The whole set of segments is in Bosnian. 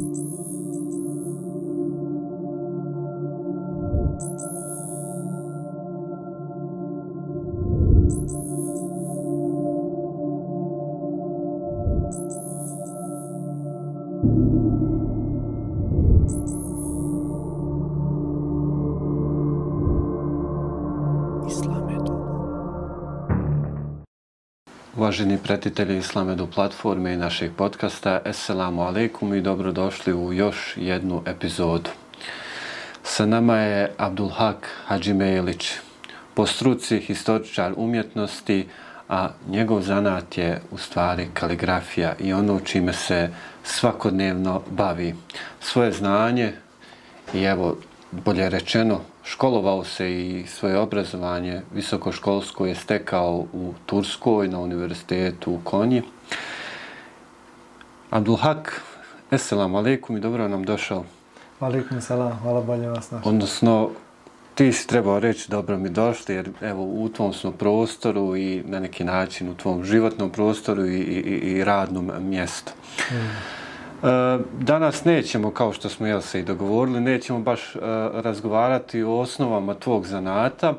Thank you. Uvaženi pretitelji Islamedu platforme i našeg podcasta, Esselamu alaikum i dobrodošli u još jednu epizodu. Sa nama je Abdulhak Hadžimejlić, po struci historičar umjetnosti, a njegov zanat je u stvari kaligrafija i ono čime se svakodnevno bavi. Svoje znanje i evo, bolje rečeno, školovao se i svoje obrazovanje visokoškolsko je stekao u Turskoj na univerzitetu u Konji. Abdulhak, eselamu alaikum i dobro nam došao. Alaikum salam, hvala bolje vas našao. Odnosno, ti si trebao reći dobro mi došli, jer evo u tvom smo prostoru i na neki način u tvom životnom prostoru i, i, i radnom mjestu. Hmm. E, danas nećemo, kao što smo jel se i dogovorili, nećemo baš e, razgovarati o osnovama tvog zanata,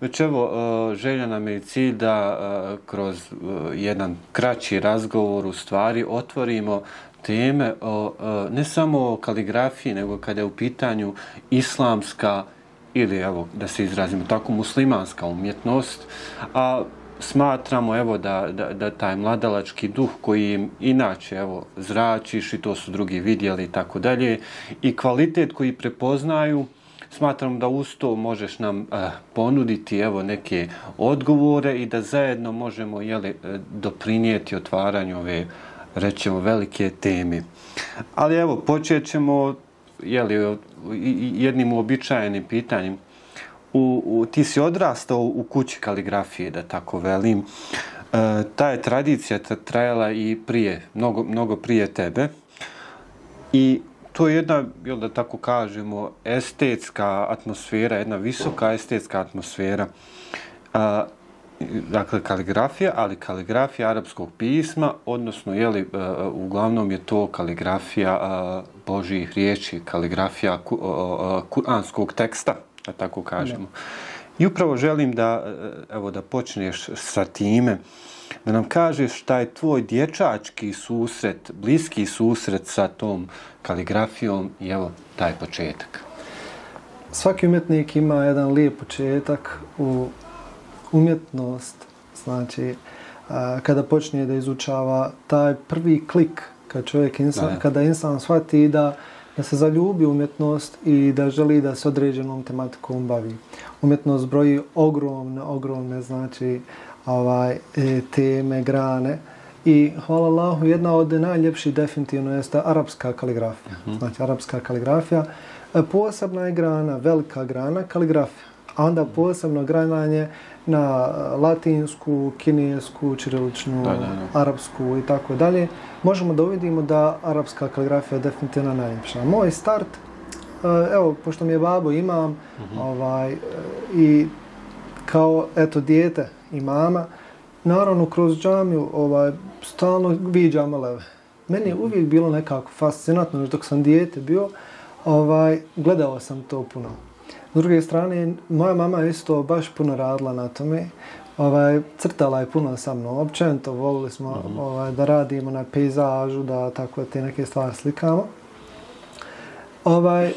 već evo, e, želja nam je cilj da kroz jedan kraći razgovor u stvari otvorimo teme o, ne samo o kaligrafiji, nego kada je u pitanju islamska ili, evo, da se izrazimo tako, muslimanska umjetnost, a smatramo evo da, da, da taj mladalački duh koji im inače evo zračiš i to su drugi vidjeli i tako dalje i kvalitet koji prepoznaju smatram da usto možeš nam uh, ponuditi evo neke odgovore i da zajedno možemo jeli, eh, doprinijeti otvaranju ove rećemo velike teme. Ali evo počet ćemo jeli, jednim uobičajenim pitanjem u, u, ti si odrastao u kući kaligrafije, da tako velim. E, ta je tradicija trajala i prije, mnogo, mnogo prije tebe. I to je jedna, jel da tako kažemo, estetska atmosfera, jedna visoka estetska atmosfera. E, dakle, kaligrafija, ali kaligrafija arapskog pisma, odnosno, jeli, e, uglavnom je to kaligrafija e, Božih riječi, kaligrafija ku, e, e kuranskog teksta da tako kažemo. I upravo želim da, e, evo, da počneš sa time, da nam kažeš šta je tvoj dječački susret, bliski susret sa tom kaligrafijom i evo, taj početak. Svaki umjetnik ima jedan lijep početak u umjetnost, znači, kada počne da izučava taj prvi klik, kad čovjek insan, kada insan shvati da da se zaljubi umjetnost i da želi da se određenom tematikom bavi. Umjetnost broji ogromne, ogromne znači ovaj e, teme, grane i hvala Allahu jedna od najljepših definitivno jeste arapska kaligrafija. Mhm. Znači arapska kaligrafija e, posebna je grana, velika grana kaligrafija. A onda posebno grananje na latinsku, kinesku, čiriličnu, da, da, da. arapsku i tako dalje možemo da uvidimo da arapska kaligrafija je definitivno najljepša. Moj start, eh, evo, pošto mi je babo imam, mhm. -huh. ovaj, eh, i kao, eto, dijete i mama, naravno, kroz džamiju, ovaj, stalno viđam leve. Meni je uvijek bilo nekako fascinantno, dok sam dijete bio, ovaj, gledao sam to puno. S druge strane, moja mama je isto baš puno radila na tome ovaj, crtala je puno sa mnom. Općenito volili smo mm -hmm. ovaj, da radimo na pejzažu, da tako te neke stvari slikamo. Ovaj, e,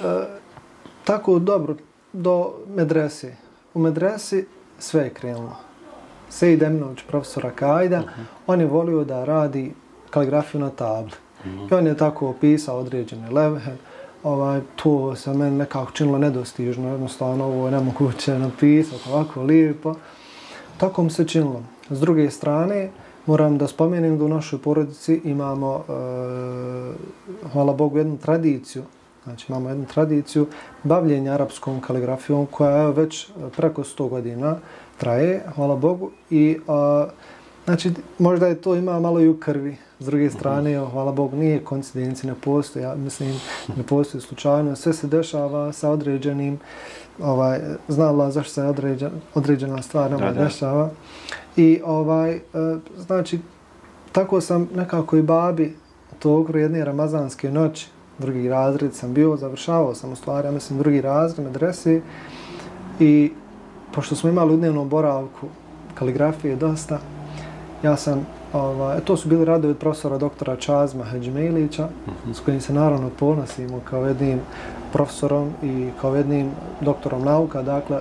tako dobro do medrese. U medresi sve je krenulo. Sejid Eminović, profesora Kajda, mm -hmm. on je volio da radi kaligrafiju na tabli. Mm -hmm. I on je tako opisao određene levhe. Ovaj, to se meni nekako činilo nedostižno. Jednostavno, ovo je nemoguće napisati ovako lijepo. Tako mi se činilo. S druge strane, moram da spomenem da u našoj porodici imamo, e, hvala Bogu, jednu tradiciju. Znači, imamo jednu tradiciju bavljenja arapskom kaligrafijom koja je već preko 100 godina traje, hvala Bogu. I, e, znači, možda je to ima malo i u krvi. S druge strane, mm hvala Bogu, nije koincidencija, ne postoji, ja mislim, ne postoji slučajno. Sve se dešava sa određenim ovaj, zna Allah zašto se određen, određena stvar nama dešava. I ovaj, e, znači, tako sam nekako i babi to okru jedne ramazanske noći, drugi razred sam bio, završavao sam u stvari, ja mislim, drugi razred medrese i pošto smo imali u dnevnom boravku kaligrafije dosta, ja sam, ovaj, to su bili radovi od profesora doktora Čazma Hadžmejlića, uh -huh. s kojim se naravno ponosimo kao jednim profesorom i kao jednim doktorom nauka, dakle,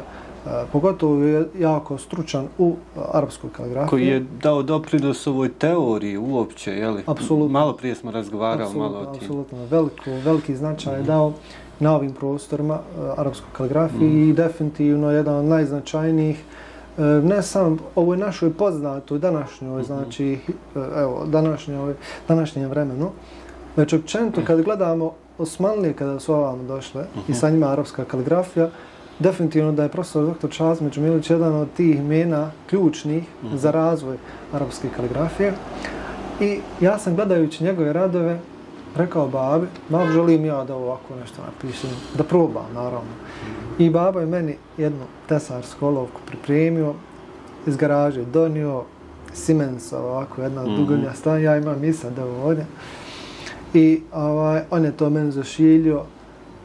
pogotovo je jako stručan u arapskoj kaligrafiji. Koji je dao doprinos ovoj teoriji uopće, je li? Apsolutno. Malo prije smo razgovarali apsolutno, malo o tim. Apsolutno, veliko, veliki značaj mm -hmm. je dao na ovim prostorima arapskoj kaligrafiji mm -hmm. i definitivno jedan od najznačajnijih uh, ne samo ovoj našoj poznatoj današnjoj, -hmm. znači, uh, evo, današnjoj, današnjem vremenu, već općenito kad gledamo Osmanlije kada su ovamo došle mm -hmm. i sa njima arapska kaligrafija, definitivno da je profesor dr. Čaz Međumilić jedan od tih imena ključnih mm -hmm. za razvoj arapske kaligrafije. I ja sam gledajući njegove radove rekao babi, bab želim ja da ovako nešto napišem, da probam naravno. I baba je meni jednu tesarsku olovku pripremio, iz garaže donio, Siemens ovako, jedna mm -hmm. dugovnja stan, ja imam i sad ovdje. I ovaj, on je to meni zašiljio,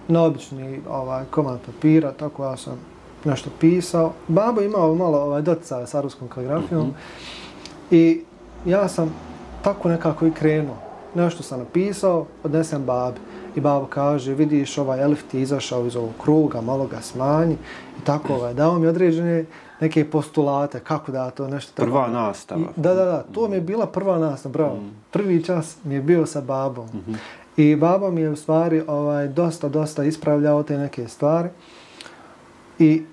na obični ovaj, komad papira, tako ja sam nešto pisao. Babo imao malo ovaj, dotica s aruskom kaligrafijom mm -hmm. i ja sam tako nekako i krenuo. Nešto sam napisao, odnesem babi. I babo kaže, vidiš, ovaj elif ti izašao iz ovog kruga, malo ga smanji. I tako, ovaj, dao mi određene neke postulate, kako da to nešto... Tako. Prva nastava. I, da, da, da, to mi je bila prva nastava, bravo. Mm. Prvi čas mi je bio sa babom. Mm -hmm. I baba mi je u stvari ovaj, dosta, dosta ispravljao te neke stvari. I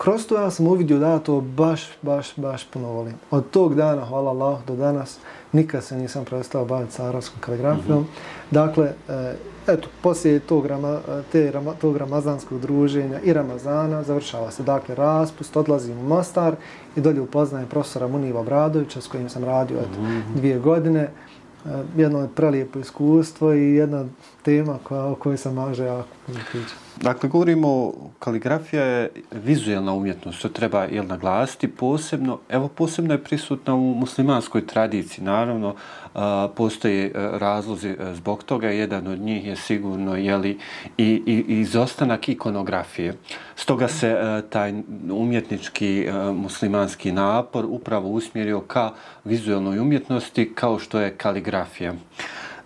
kroz to ja sam uvidio da to baš, baš, baš puno volim. Od tog dana, hvala Allah, do danas, nikad se nisam prestao baviti sa arabskom kaligrafijom. Mm -hmm. Dakle, e, eto, poslije tog, rama, te, rama, tog ramazanskog druženja i Ramazana završava se, dakle, raspust, odlazim u Mostar i dolje upoznajem profesora Muniva Bradovića s kojim sam radio mm -hmm. dvije godine jedno prelijepo iskustvo i jedna tema koja, o kojoj sam maže jako. Dakle, govorimo, kaligrafija je vizualna umjetnost, to treba jel, naglasiti posebno. Evo, posebno je prisutna u muslimanskoj tradiciji. Naravno, a, postoje e, razlozi e, zbog toga. Jedan od njih je sigurno jeli, i, i, i izostanak ikonografije. Stoga se a, taj umjetnički a, muslimanski napor upravo usmjerio ka vizualnoj umjetnosti kao što je kaligrafija.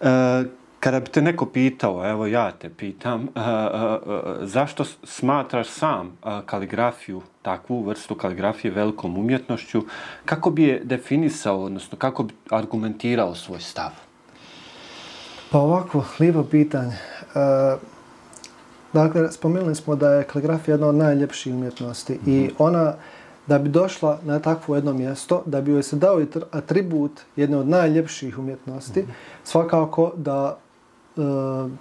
A, Kada bi te neko pitao, evo ja te pitam, a, a, a, zašto smatraš sam a, kaligrafiju, takvu vrstu kaligrafije velikom umjetnošću, kako bi je definisao, odnosno kako bi argumentirao svoj stav? Pa ovako, lijepo pitanje. E, dakle, spomenuli smo da je kaligrafija jedna od najljepših umjetnosti mm -hmm. i mhm. ona, da bi došla na takvo jedno mjesto, da bi joj se dao atribut jedne od najljepših umjetnosti, mm -hmm. svakako da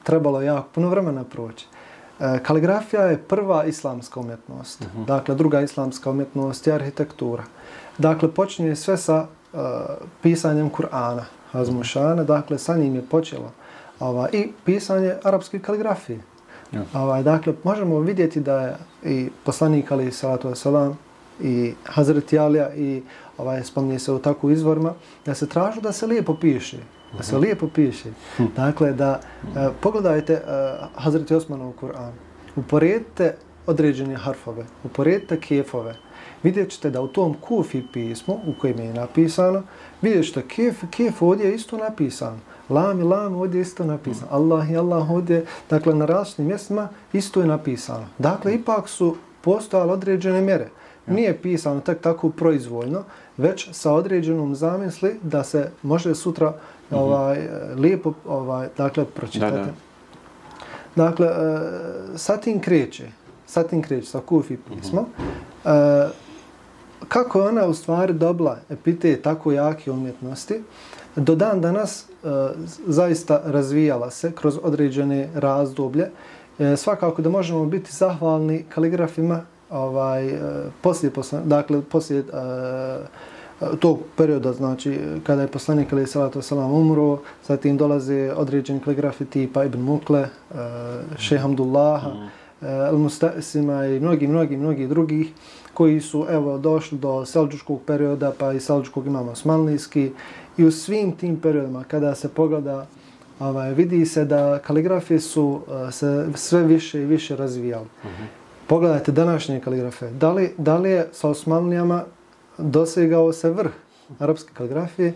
trebalo jako puno vremena proći. E, kaligrafija je prva islamska umjetnost. Uh mhm. -huh. Dakle, druga islamska umjetnost je arhitektura. Dakle, počinje sve sa uh, pisanjem Kur'ana, Hazmušana. Dakle, sa njim je počelo ovaj, i pisanje arapske kaligrafije. Uh -huh. ovaj, dakle, možemo vidjeti da je i poslanik Ali Salatu Wasalam i Hazreti Alija i ovaj, spominje se u takvu izvorima, da se tražu da se lijepo piše da se lijepo piše. Dakle, da uh, pogledajte uh, Hazreti Osmanov Kur'an, uporedite određene harfove, uporedite kefove, vidjet ćete da u tom kufi pismu u kojem je napisano, vidjet ćete kef, kef ovdje je isto napisano. Lam i lam ovdje je isto napisano. Allah i Allah ovdje, dakle na različitim mjestima isto je napisano. Dakle, ipak su postojale određene mjere. Nije pisano tak tako proizvoljno, već sa određenom zamisli da se može sutra Mhm. Ovaj, lijepo ovaj, dakle, pročitati. Da, da. Dakle, uh, sa tim kreće, sa tim kreće, sa kufi pismo. Uh -huh. uh, kako je ona u stvari dobila epite tako jake umjetnosti, do dan danas uh, zaista razvijala se kroz određene razdoblje. Uh, svakako da možemo biti zahvalni kaligrafima ovaj, uh, poslije, posle, dakle, poslije uh, tog perioda, znači kada je poslanik Ali Salatu Salam umro, zatim dolaze određeni kaligrafi tipa Ibn Mukle, uh, Šeha Hamdullaha, mm. uh, El Mustasima i mnogi, mnogi, mnogi drugih koji su evo došli do selđuškog perioda, pa i selđuškog imamo osmanlijski i u svim tim periodima kada se pogleda ovaj, vidi se da kaligrafije su uh, se sve više i više razvijali. Uh -huh. Pogledajte današnje kaligrafe. Da li, da li je sa Osmanlijama dosegao se vrh arapske kaligrafije?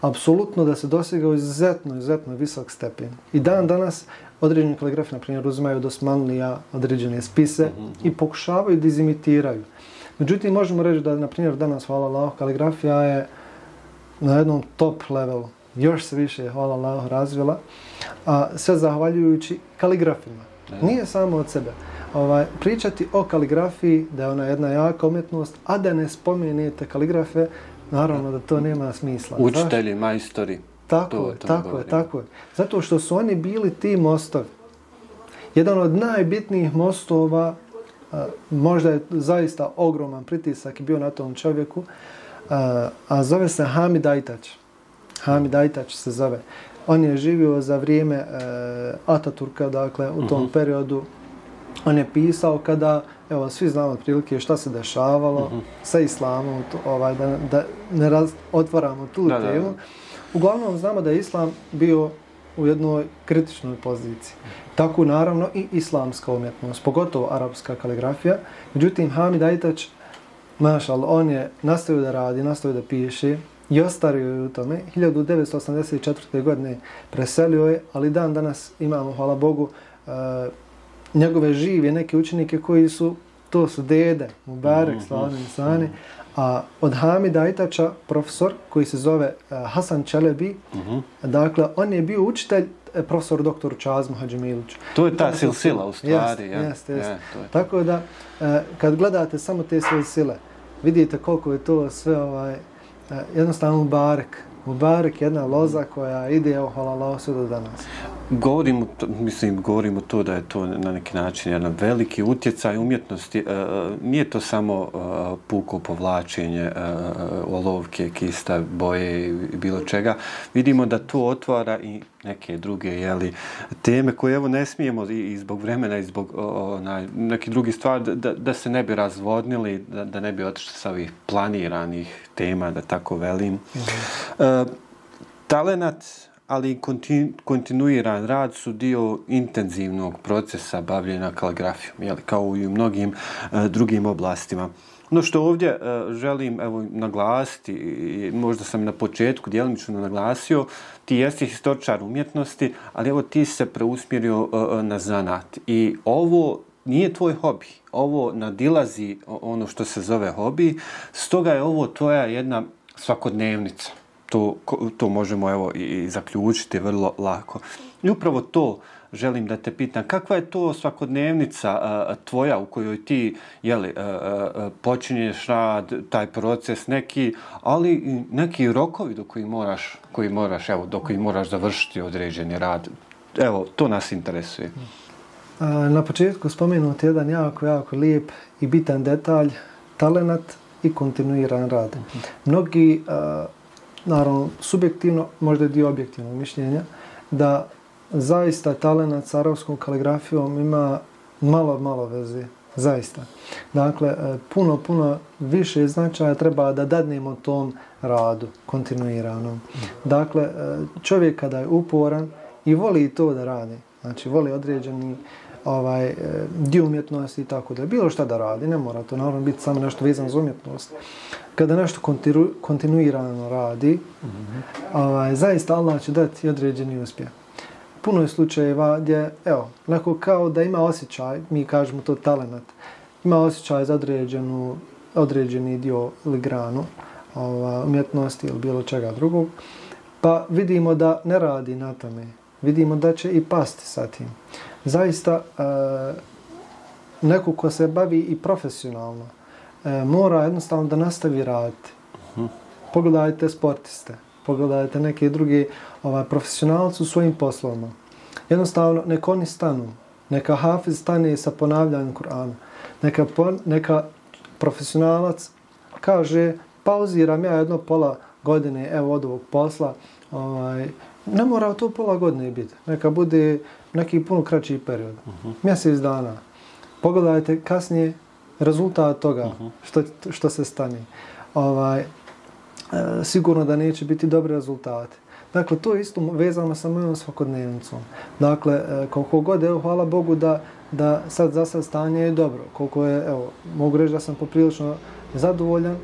Apsolutno da se dosegao izuzetno, izuzetno visok stepen. I dan danas određeni kaligrafi, na primjer, uzimaju od Osmanlija određene spise uh -huh. i pokušavaju da izimitiraju. Međutim, možemo reći da, na primjer, danas, hvala Allah, kaligrafija je na jednom top levelu. Još se više, hvala Allah, razvila. A sve zahvaljujući kaligrafima. Nije samo od sebe. Ovaj, pričati o kaligrafiji, da je ona jedna jaka umjetnost, a da ne spomenete kaligrafe, naravno da to nema smisla. Učitelji, majstori. Tako to, je, to tako je, tako je. Zato što su oni bili ti mostovi. Jedan od najbitnijih mostova, a, možda je zaista ogroman pritisak i bio na tom čovjeku, a, a zove se Hamid Ajtač. Hamid Ajtač se zove. On je živio za vrijeme e, Ataturka, dakle, u tom uh -huh. periodu. On je pisao kada, evo, svi znamo otprilike šta se dešavalo uh -huh. sa islamom, to, ovaj, da, da ne raz, otvaramo tu da, temu. Da, da. Uglavnom znamo da je islam bio u jednoj kritičnoj poziciji. Tako naravno i islamska umjetnost, pogotovo arapska kaligrafija. Međutim, Hamid Ajtač, mašal, on je nastavio da radi, nastavio da piše i ostario je u tome. 1984. godine preselio je, ali dan danas imamo, hvala Bogu, uh, njegove žive neke učenike koji su, to su dede, Mubarek, mm -hmm. slavni sani, A od Hamida Ajtača, profesor koji se zove uh, Hasan Čelebi, uh mhm. -huh. dakle, on je bio učitelj eh, profesor doktor Čazmu Hadžimiliću. To je ta silsila u stvari. Jeste, jeste. Jest. Je, Tako da, uh, kad gledate samo te silsile, vidite koliko je to sve ovaj, jednostavno barek. Mubarek jedna loza koja ide, evo, hvala Allah, sve do danas. Govorimo, mislim, govorimo to da je to na neki način jedan veliki utjecaj umjetnosti. E, nije to samo e, puko povlačenje e, olovke, kista, boje i bilo čega. Vidimo da to otvara i neke druge jeli, teme koje evo ne smijemo i, i zbog vremena i zbog onaj, neki drugi stvar da, da se ne bi razvodnili, da, da ne bi otišli sa ovih planiranih tema, da tako velim. Mm -hmm. e, talenat, ali kontinu, kontinuiran rad su dio intenzivnog procesa bavljenja kaligrafijom, jeli, kao i u mnogim e, drugim oblastima. Ono što ovdje e, želim evo, naglasiti, možda sam na početku djelimično naglasio, ti jesi historičar umjetnosti, ali evo ti se preusmjerio e, e, na zanat. I ovo nije tvoj hobi, ovo nadilazi ono što se zove hobi, stoga je ovo tvoja jedna svakodnevnica. To, to možemo evo i zaključiti vrlo lako. I upravo to želim da te pitam, kakva je to svakodnevnica a, tvoja u kojoj ti jeli, a, a, počinješ rad, taj proces neki, ali i neki rokovi do koji moraš, koji moraš, evo, do koji moraš završiti određeni rad. Evo, to nas interesuje. Na početku spomenut jedan jako, jako lijep i bitan detalj, talenat i kontinuiran rad. Mnogi, naravno, subjektivno, možda je dio objektivnog mišljenja, da zaista talenat s arapskom kaligrafijom ima malo, malo veze. Zaista. Dakle, e, puno, puno više značaja treba da dadnemo tom radu kontinuirano. Dakle, e, čovjek kada je uporan i voli to da radi, znači voli određeni ovaj, e, dio umjetnosti i tako da bilo šta da radi, ne mora to naravno biti samo nešto vezano za umjetnost. Kada nešto kontinu, kontinuirano radi, mm -hmm. ovaj, zaista Allah će dati određeni uspjeh puno je slučajeva gdje, evo, neko kao da ima osjećaj, mi kažemo to talent, ima osjećaj za određenu, određeni dio ili granu ova, umjetnosti ili bilo čega drugog, pa vidimo da ne radi na tome. Vidimo da će i pasti sa tim. Zaista, e, neko ko se bavi i profesionalno, e, mora jednostavno da nastavi raditi. Pogledajte sportiste pogledajte neke druge ovaj, profesionalce u svojim poslovima. Jednostavno, nek oni stanu. Neka Hafiz stane sa ponavljanjem Kur'ana. Neka, neka profesionalac kaže, pauziram ja jedno pola godine, evo od ovog posla. Ovaj, ne mora to pola godine biti. Neka bude neki puno kraći period. Uh mhm. -huh. Mjesec dana. Pogledajte kasnije rezultat toga uh mhm. -huh. što, što se stane. Ovaj, E, sigurno da neće biti dobri rezultati. Dakle, to je isto vezano sa mojom svakodnevnicom. Dakle, e, koliko god, evo, hvala Bogu da, da sad za sad stanje je dobro. Koliko je, evo, mogu reći da sam poprilično zadovoljan.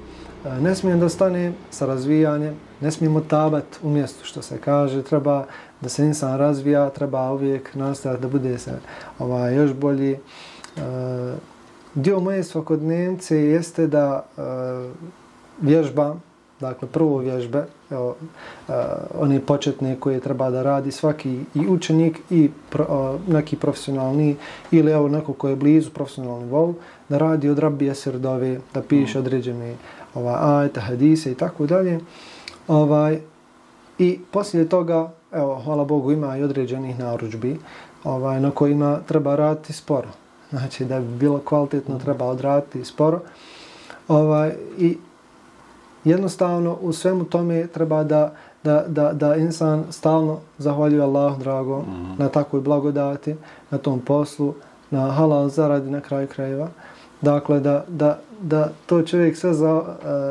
E, ne smijem da stanem sa razvijanjem, ne smijemo tabat u mjestu, što se kaže. Treba da se insan razvija, treba uvijek nastaviti da bude se ovaj, još bolji. E, dio moje svakodnevnice jeste da vježbam, dakle prvo vježbe, evo, uh, oni početni koje treba da radi svaki i učenik i pro, uh, neki profesionalni ili evo neko ko je blizu profesionalni vol, da radi od rabije srdove, da piše mm. određene ovaj, ajte, hadise i tako dalje. Ovaj, I poslije toga, evo, hvala Bogu, ima i određenih naručbi ovaj, na kojima treba raditi sporo. Znači, da bi bilo kvalitetno, treba odraditi sporo. Ovaj, I jednostavno u svemu tome treba da, da, da, da insan stalno zahvaljuje Allah drago mm -hmm. na takvoj blagodati, na tom poslu, na halal zaradi na kraju krajeva. Dakle, da, da, da to čovjek sve za, uh,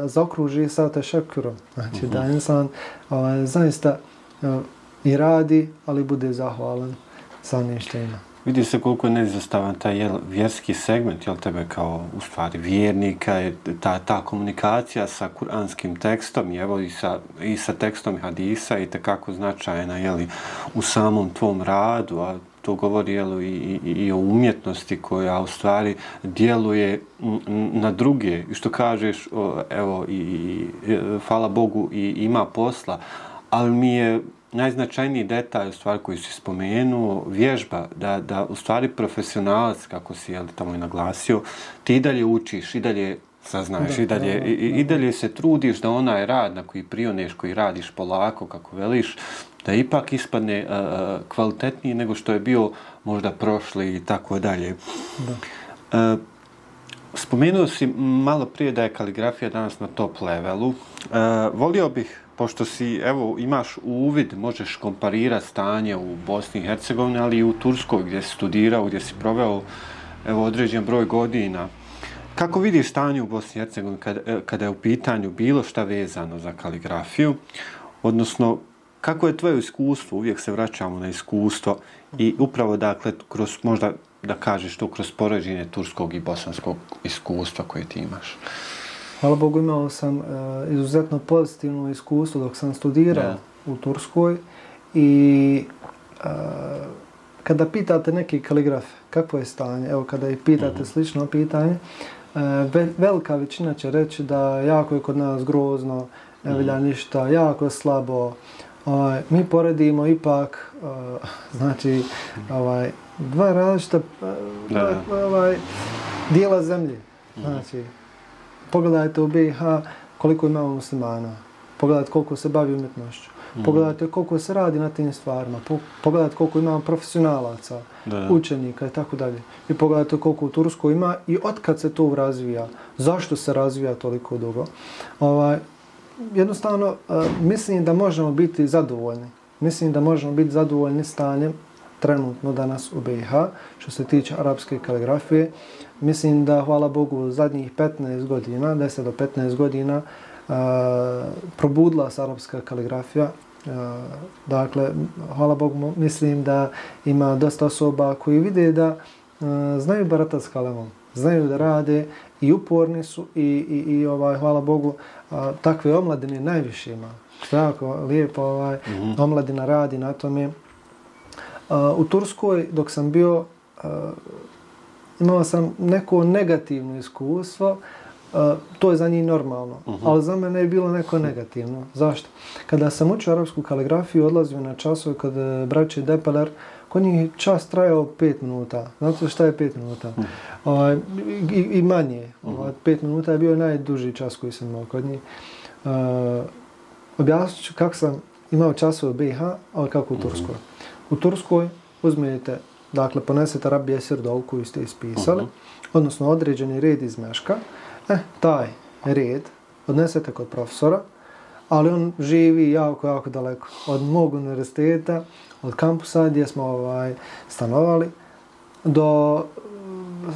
zaokruži sa tešekurom. Znači, mm -hmm. da mhm. insan uh, zaista uh, i radi, ali bude zahvalan sa onim što ima. Vidi se koliko je nezastavan taj jel, vjerski segment, jel tebe kao u stvari vjernika, je ta, ta komunikacija sa kuranskim tekstom, evo i sa, i sa tekstom hadisa i tekako značajna jel, u samom tvom radu, a to govori jelo, i, i, i o umjetnosti koja u stvari djeluje na druge. I što kažeš, evo, i, i, e, hvala Bogu, i ima posla, ali mi je najznačajniji detalj, u stvari koji si spomenuo, vježba, da, da u stvari profesionalac, kako si jel, tamo i naglasio, ti i dalje učiš, i dalje saznaješ, da, i, dalje, da, da, i, i dalje se trudiš da onaj rad na koji prioneš, koji radiš polako, kako veliš, da ipak ispadne uh, kvalitetniji nego što je bio možda prošli i tako dalje. Da. Uh, spomenuo si malo prije da je kaligrafija danas na top levelu. Uh, volio bih pošto si, evo, imaš uvid, možeš komparirati stanje u Bosni i Hercegovini, ali i u Turskoj gdje si studirao, gdje si proveo, evo, određen broj godina. Kako vidiš stanje u Bosni i Hercegovini kada, e, kada je u pitanju bilo šta vezano za kaligrafiju? Odnosno, kako je tvoje iskustvo? Uvijek se vraćamo na iskustvo i upravo, dakle, kroz, možda da kažeš to, kroz poređenje turskog i bosanskog iskustva koje ti imaš. Hvala Bogu, imao sam uh, izuzetno pozitivno iskustvo dok sam studirao yeah. u Turskoj i uh, kada pitate neki kaligraf kako je stanje, evo kada i pitate mm -hmm. slično pitanje, uh, velika većina će reći da jako je kod nas grozno, ne mm -hmm. ništa, jako slabo. Ovaj, mi poredimo ipak, uh, znači, ovaj, dva različita uh, ovaj, dijela zemlje. Mhm. Znači, pogledajte u BiH koliko imamo muslimana, pogledajte koliko se bavi umjetnošću. Pogledajte koliko se radi na tim stvarima, pogledajte koliko imamo profesionalaca, da. učenika i tako dalje. I pogledajte koliko u Turskoj ima i otkad se to razvija, zašto se razvija toliko dugo. Ovaj, jednostavno, uh, mislim da možemo biti zadovoljni. Mislim da možemo biti zadovoljni stanjem trenutno danas u BiH, što se tiče arapske kaligrafije. Mislim da, hvala Bogu, zadnjih 15 godina, 10 do 15 godina, uh, probudila se arapska kaligrafija. Uh, dakle, hvala Bogu, mislim da ima dosta osoba koji vide da uh, znaju baratati s kalemom, znaju da rade i uporni su i, i, i ovaj, hvala Bogu, takve omladine najviše ima. Što jako lijepo ovaj, mm -hmm. omladina radi na tome. Uh, u Turskoj, dok sam bio, imao sam neko negativno iskustvo, uh, to je za njih normalno, uh -huh. ali za mene je bilo neko negativno. Zašto? Kada sam učio arapsku kaligrafiju, odlazio na časove kod uh, braće Depeler, kod njih čas trajao pet minuta. Znate šta je pet minuta? Uh -huh. uh, i, I manje. Uh -huh. uh, pet minuta je bio najduži čas koji sam imao kod njih. Uh, objasnit ću kako sam imao časove u BiH, ali kako u Turskoj. Uh -huh. U Turskoj uzmijete Dakle, ponesete rabi esir dol koju ste ispisali, uh -huh. odnosno određeni red iz meška. E, taj red odnesete kod profesora, ali on živi jako, jako daleko od mog univerziteta, od kampusa gdje smo ovaj, stanovali, do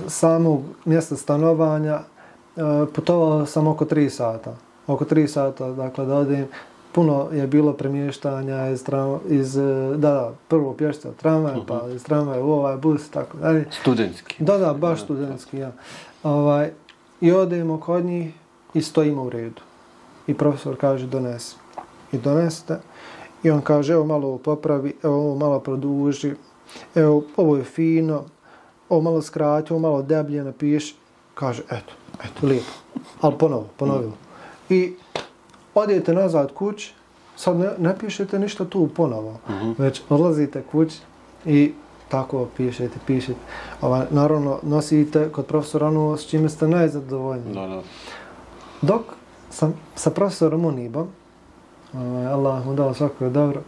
samog mjesta stanovanja e, putovao sam oko 3 sata. Oko 3 sata, dakle, da odim puno je bilo premještanja iz, tram, iz da, da, prvo pješća tramvaj, uh -huh. pa iz tramvaja u ovaj bus, tako dalje. Studentski. Da, da, baš studentski, ja. Ovaj, I odemo kod njih i stojimo u redu. I profesor kaže donesi. I donesete. I on kaže evo malo ovo popravi, evo ovo malo produži, evo ovo je fino, ovo malo skrati, ovo malo deblje napiši. Kaže eto, eto, lijepo. Ali ponovo, ponovilo. I odijete nazad kuć, sad ne, ne pišete ništa tu ponovo, uh -huh. već odlazite kuć i tako pišete, pišete. Ova, naravno, nosite kod profesora ono s čime ste najzadovoljni. Da, da. Dok sam sa profesorom Unibom, ovaj, Allah mu dao svako je dobro,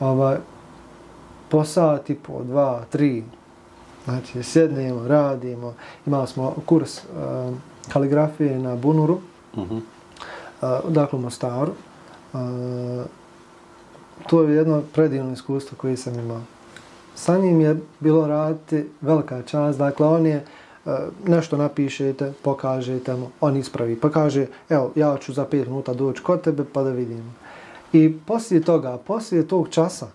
ovaj, po sat i po, dva, tri, znači sjednemo, radimo, imali smo kurs uh, kaligrafije na Bunuru, uh -huh dakle u Mostaru. To je jedno predivno iskustvo koje sam imao. Sa njim je bilo raditi velika čast. Dakle, on je nešto napišete, pokažete mu, on ispravi. Pa kaže, evo, ja ću za pet minuta doći kod tebe pa da vidim. I poslije toga, poslije tog časa,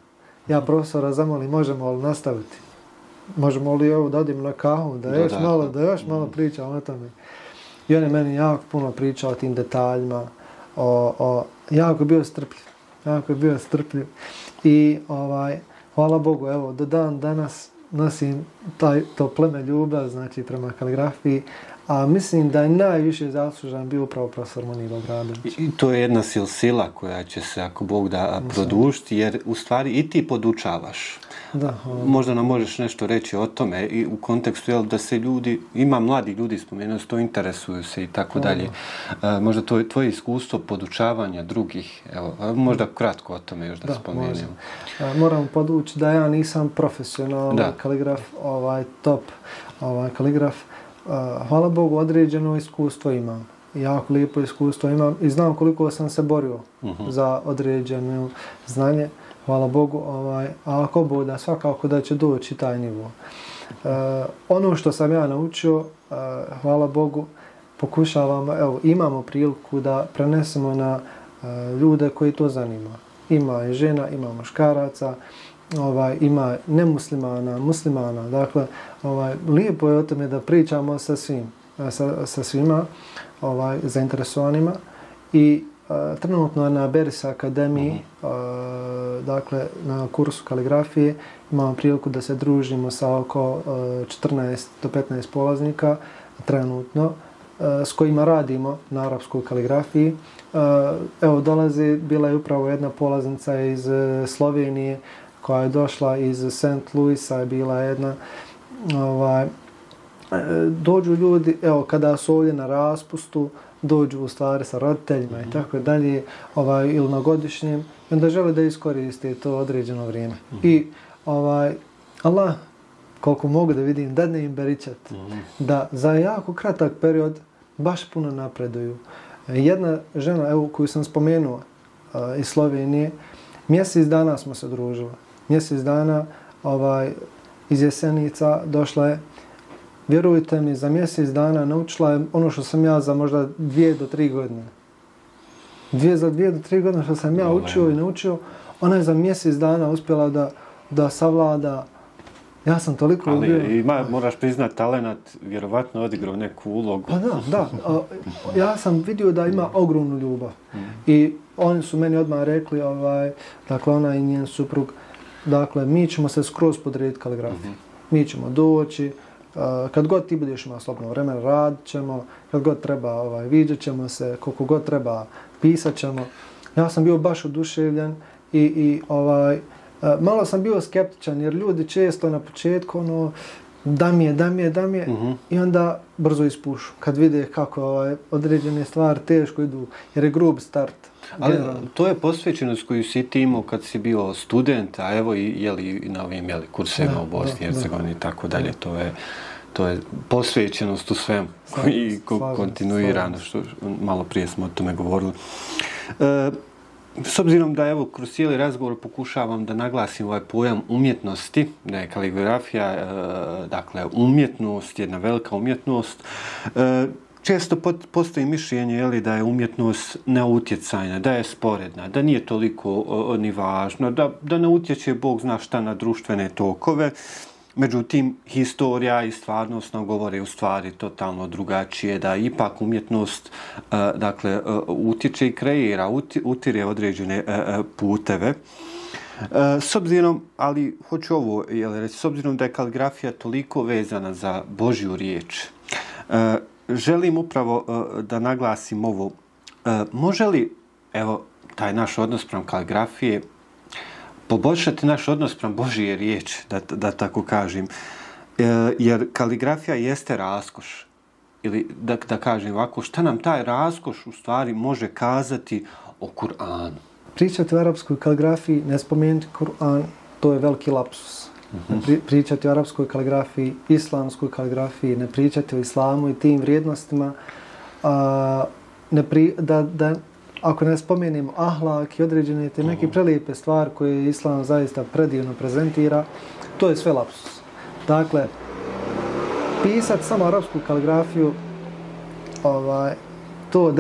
ja profesora zamolim, možemo li nastaviti? Možemo li evo da odim na kahu, da, još malo, da još malo pričam o tome. I on je meni jako puno pričao o tim detaljima, o, o, jako je bio strpljiv. Jako je bio strpljiv. I ovaj, hvala Bogu, evo, do dan danas nosim taj, to pleme ljubav, znači prema kaligrafiji, a mislim da je najviše zaslužan bio upravo profesor Monilo Gradović. I to je jedna silsila koja će se, ako Bog da, produšti, jer u stvari i ti podučavaš. Da, hvala. Možda nam možeš nešto reći o tome i u kontekstu jel, da se ljudi, ima mladi ljudi spomenuo, to interesuju se i tako dalje. Možda to je tvoje iskustvo podučavanja drugih, evo, možda kratko o tome još da, da spomenem. Moram podući da ja nisam profesionalni kaligraf, ovaj top ovaj kaligraf. Hvala Bogu, određeno iskustvo imam. Jako lijepo iskustvo imam i znam koliko sam se borio uh mhm. -huh. za određeno znanje hvala Bogu, ovaj, a ako bude, svakako da će doći taj nivo. E, ono što sam ja naučio, e, hvala Bogu, pokušavamo, evo, imamo priliku da prenesemo na e, ljude koji to zanima. Ima i žena, ima muškaraca, ovaj, ima nemuslimana, muslimana. Dakle, ovaj, lijepo je o tome da pričamo sa svim, e, sa, sa svima ovaj, zainteresovanima i trenutno na Beris Akademiji, uh -huh. dakle na kursu kaligrafije, imamo priliku da se družimo sa oko 14 do 15 polaznika trenutno, s kojima radimo na arapskoj kaligrafiji. Evo, dolazi, bila je upravo jedna polaznica iz e, Slovenije koja je došla iz St. Louisa, je bila jedna. Ovaj, e, dođu ljudi, evo, kada su ovdje na raspustu, dođu u stvari sa roditeljima mm -hmm. i tako dalje, ovaj, ili na godišnjem, i onda žele da iskoriste to određeno vrijeme. Mm -hmm. I ovaj, Allah, koliko mogu da vidim, da ne im beričat, mm -hmm. da za jako kratak period baš puno napreduju. Jedna žena, evo, koju sam spomenuo uh, iz Slovenije, mjesec dana smo se družili. Mjesec dana ovaj, iz Jesenica došla je vjerujte mi, za mjesec dana naučila je ono što sam ja za možda dvije do tri godine. Dvije za dvije do tri godine što sam ja učio i naučio, ona je za mjesec dana uspjela da, da savlada Ja sam toliko Ali bio... ima, moraš priznat, talenat vjerovatno odigrao neku ulogu. Pa da, da. Ja sam vidio da ima ogromnu ljubav. Mm. I oni su meni odmah rekli, ovaj, dakle, ona i njen suprug, dakle, mi ćemo se skroz podrediti kaligrafiju. Mm -hmm. Mi ćemo doći, Eh, kad god ti budeš imao slobno vremena, rad ćemo, kad god treba, ovaj, vidjet ćemo se, koliko god treba, pisat ćemo. Ja sam bio baš oduševljen i, i ovaj, eh, malo sam bio skeptičan jer ljudi često na početku ono, da mi je, da mi je, da mi je, uh -huh. i onda brzo ispušu kad vide kako ovaj, određene stvari teško idu, jer je grub start. Ali to je posvećenost koju si ti imao kad si bio student, a evo i jeli, na ovim jeli, kursima u Bosni i Hercegovini i tako dalje, to je to je posvećenost u svem i kontinuirano, što malo prije smo o tome govorili. E, s obzirom da evo kroz cijeli razgovor pokušavam da naglasim ovaj pojam umjetnosti, da je kaligrafija, e, dakle umjetnost, jedna velika umjetnost, e, često pot- postoji mišljenje je li, da je umjetnost neutjecajna, da je sporedna, da nije toliko o, ni važno, da, da ne utječe Bog zna šta na društvene tokove. Međutim, historija i stvarnost nam govore u stvari totalno drugačije, da ipak umjetnost e, dakle, e, utiče utječe i kreira, utire određene e, puteve. S obzirom, ali hoću ovo jel, reći, s obzirom da je kaligrafija toliko vezana za Božju riječ, želim upravo da naglasim ovo. Može li, evo, taj naš odnos prema kaligrafije poboljšati naš odnos prema Božije riječi, da, da tako kažem. E, jer kaligrafija jeste raskoš. Ili da, da kažem ovako, šta nam taj raskoš u stvari može kazati o Kur'anu? Pričati o arapskoj kaligrafiji, ne spomenuti Kur'an, to je veliki lapsus. Mm -hmm. Pri, pričati o arapskoj kaligrafiji, islamskoj kaligrafiji, ne pričati o islamu i tim vrijednostima, a, ne pri, da, da ako ne spomenemo ahlak i određene te neke prelijepe stvari koje islam zaista predivno prezentira, to je sve lapsus. Dakle, pisati samo arapsku kaligrafiju, ovaj, to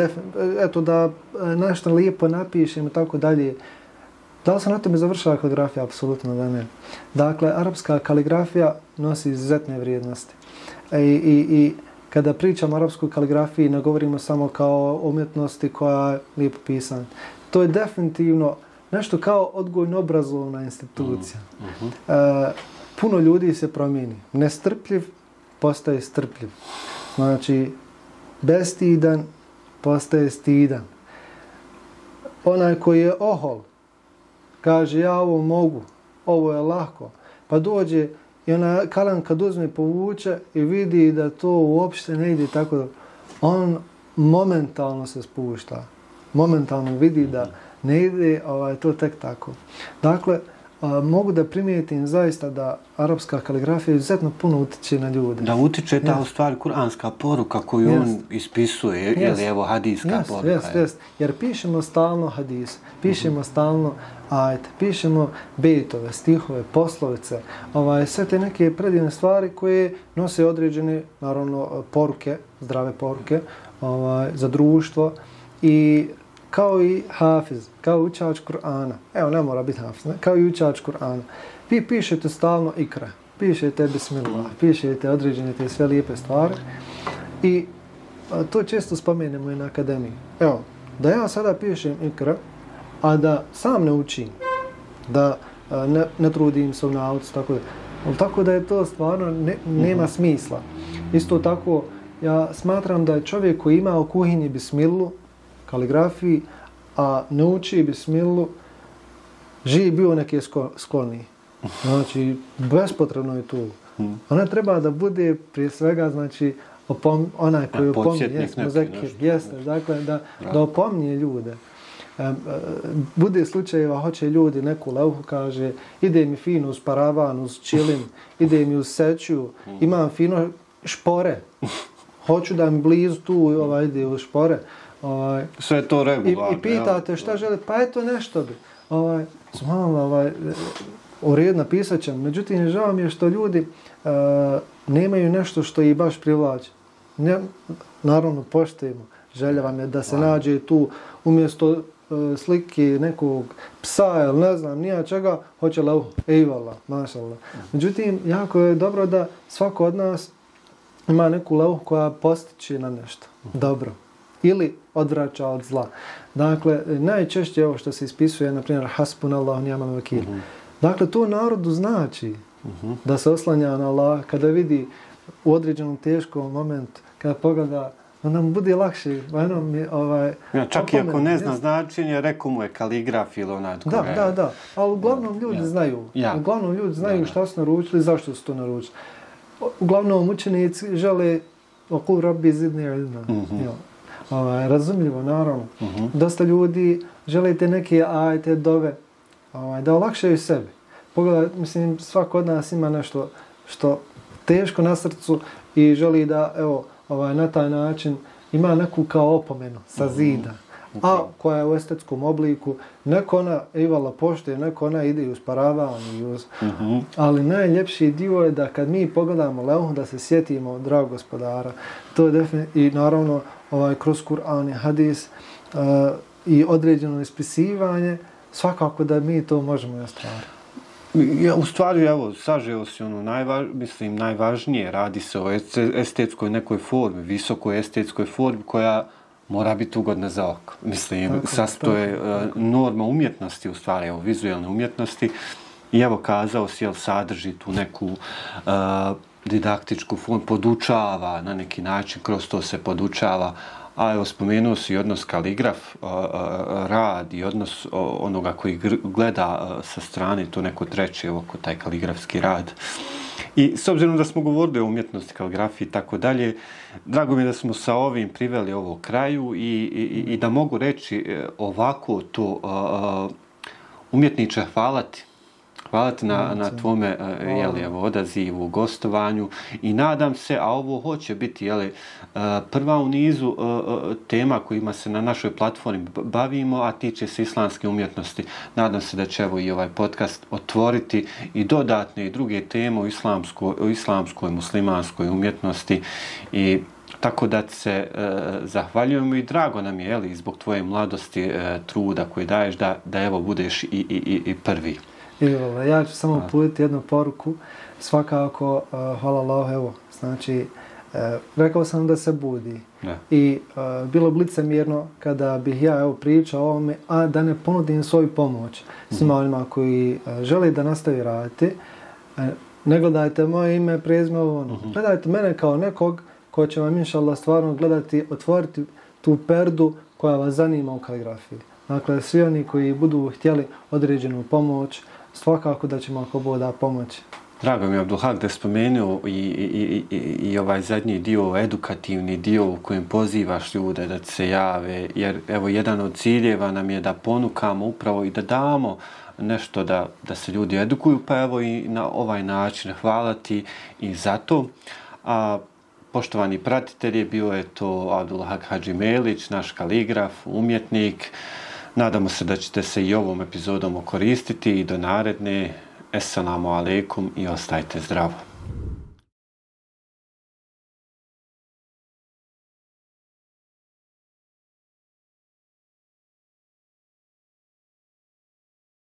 eto da e, nešto lijepo napišem i tako dalje, da li se na tome završava kaligrafija? Apsolutno da ne. Dakle, arapska kaligrafija nosi izuzetne vrijednosti. I, i, i kada pričamo o arapskoj kaligrafiji, ne govorimo samo kao umjetnosti koja je lijepo pisana. To je definitivno nešto kao odgojno-obrazovna institucija. Mm -hmm. e, puno ljudi se promijeni. Nestrpljiv postaje strpljiv. Znači, bestidan postaje stidan. Onaj koji je ohol, kaže ja ovo mogu, ovo je lako, pa dođe I ona kalan kad uzme povuče i vidi da to uopšte ne ide tako da on momentalno se spušta. Momentalno vidi da ne ide ovaj, to tek tako. Dakle, a, mogu da primijetim zaista da arapska kaligrafija izuzetno puno utiče na ljude. Da utiče ta yes. u stvari kuranska poruka koju yes. on ispisuje, yes. ili evo hadijska yes. poruka. Yes, yes. Jer pišemo stalno hadis, pišemo mm -hmm. stalno ajte, pišemo bejtove, stihove, poslovice, ovaj, sve te neke predivne stvari koje nose određene, naravno, poruke, zdrave poruke ovaj, za društvo i kao i hafiz, kao učač Kur'ana. Evo, ne mora biti hafiz, ne? kao i učač Kur'ana. Vi pišete stalno ikra, pišete bismillah, pišete određene te sve lijepe stvari i a, to često spomenemo i na akademiji. Evo, da ja sada pišem ikra, a da sam ne učim, da ne, ne trudim se u nauci, tako da. Ali tako da je to stvarno ne, nema mhm. smisla. Isto tako, ja smatram da je čovjek koji ima u kuhinji bismilu, kaligrafiji, a ne uči bismilu, živi bio neke skloni. Znači, bespotrebno je to. Mhm. Ona treba da bude prije svega, znači, opom, onaj koji ja, opominje, jes, mozekir, jeste, dakle, da, da opominje ljude. E, bude slučajeva, hoće ljudi neku leuhu, kaže, ide mi fino uz paravan, uz čilim, ide mi uz seću, imam fino špore, hoću da mi blizu tu, ovaj, ide u špore. Ovaj, Sve to regularno. I, I pitate šta žele, pa eto nešto bi. Ovaj, Smalno, ovaj, u red napisat ćem. Međutim, žao mi je što ljudi uh, nemaju nešto što ih baš privlači. Ne, naravno, poštujemo. Želja vam je da se nađe tu umjesto E, slike nekog psa ili ne znam nija čega, hoće lau, ejvala, mašala. Međutim, jako je dobro da svako od nas ima neku lau koja postiče na nešto. Dobro. Ili odvraća od zla. Dakle, najčešće ovo što se ispisuje, na primjer, hasbun Allah, nijaman vakil. Mhm. Dakle, to narodu znači mhm. da se oslanja na Allah kada vidi u određenom teškom momentu, kada pogleda onda mu bude lakše. Ono mi, ovaj, ja, čak i ako ne zna značenje, rekao mu je kaligraf ili onaj tko Da, je... da, da. Ali uglavnom ljudi ja. znaju. Ja. Uglavnom ljudi znaju ja. šta su naručili, zašto su to naručili. Uglavnom učenici žele oku rabbi zidne ilma. Mm -hmm. Ovaj, razumljivo, naravno. Mm -hmm. Dosta ljudi žele te neke ajte, dove, ovaj, da olakšaju sebi. Pogledaj, mislim, svako od nas ima nešto što teško na srcu i želi da, evo, ovaj, na taj način ima neku kao opomenu sa mhm. zida. A koja je u estetskom obliku. Neko ona Ivala poštuje, neko ona ide uz paravanje. i Uz... Uh -huh. Ali najljepši dio je da kad mi pogledamo Leuhu da se sjetimo dragog gospodara. To je definitivno i naravno ovaj kroz Kur'an i hadis uh, i određeno ispisivanje svakako da mi to možemo i ostvariti. Ja, u stvari, evo, sažeo si ono, najvaž, mislim, najvažnije, radi se o estetskoj nekoj formi, visokoj estetskoj formi koja mora biti ugodna za oko. Mislim, tako, sastoje tako. norma umjetnosti, u stvari, evo, vizualne umjetnosti. I evo, kazao si, jel, sadrži tu neku uh, didaktičku formu, podučava na neki način, kroz to se podučava, A evo, spomenuo si odnos kaligraf, rad i odnos onoga koji gleda sa strane, to neko treće, evo, taj kaligrafski rad. I s obzirom da smo govorili o umjetnosti, kaligrafiji i tako dalje, drago mi je da smo sa ovim priveli ovo kraju i, i, i da mogu reći e, ovako to umjetniče hvala ti. Hvala ti na, na tvome uh, jeli, evo, odazivu, gostovanju i nadam se, a ovo hoće biti jeli, uh, prva u nizu uh, tema kojima se na našoj platformi bavimo, a tiče se islamske umjetnosti. Nadam se da će evo i ovaj podcast otvoriti i dodatne i druge teme o islamskoj, o islamskoj muslimanskoj umjetnosti i Tako da se e, zahvaljujemo i drago nam je, jeli, zbog tvoje mladosti, e, truda koji daješ, da, da evo budeš i, i, i prvi. Ili, ja ću samo putiti jednu poruku. Svakako, uh, hvala Allah, evo, znači, uh, rekao sam da se budi. Ne. I uh, bilo bi mirno kada bih ja evo, pričao o ovome, a da ne ponudim svoju pomoć svima mm. onima koji uh, želi da nastavi raditi. Uh, ne gledajte moje ime, prijezme ovo, ono. Mm -hmm. Gledajte mene kao nekog ko će vam, inša Allah, stvarno gledati, otvoriti tu perdu koja vas zanima u kaligrafiji. Dakle, svi oni koji budu htjeli određenu pomoć, svakako da ćemo ako boda pomoći. Drago mi je Abdulhak da spomenuo i, i, i, i ovaj zadnji dio, edukativni dio u kojem pozivaš ljude da se jave, jer evo jedan od ciljeva nam je da ponukamo upravo i da damo nešto da, da se ljudi edukuju, pa evo i na ovaj način hvala ti i zato. A, poštovani pratitelji, bio je to Abdulhak Hadži Melić, naš kaligraf, umjetnik, Nadamo se da ćete se i ovom epizodom okoristiti i do naredne. Esselamu alaikum i ostajte zdravo.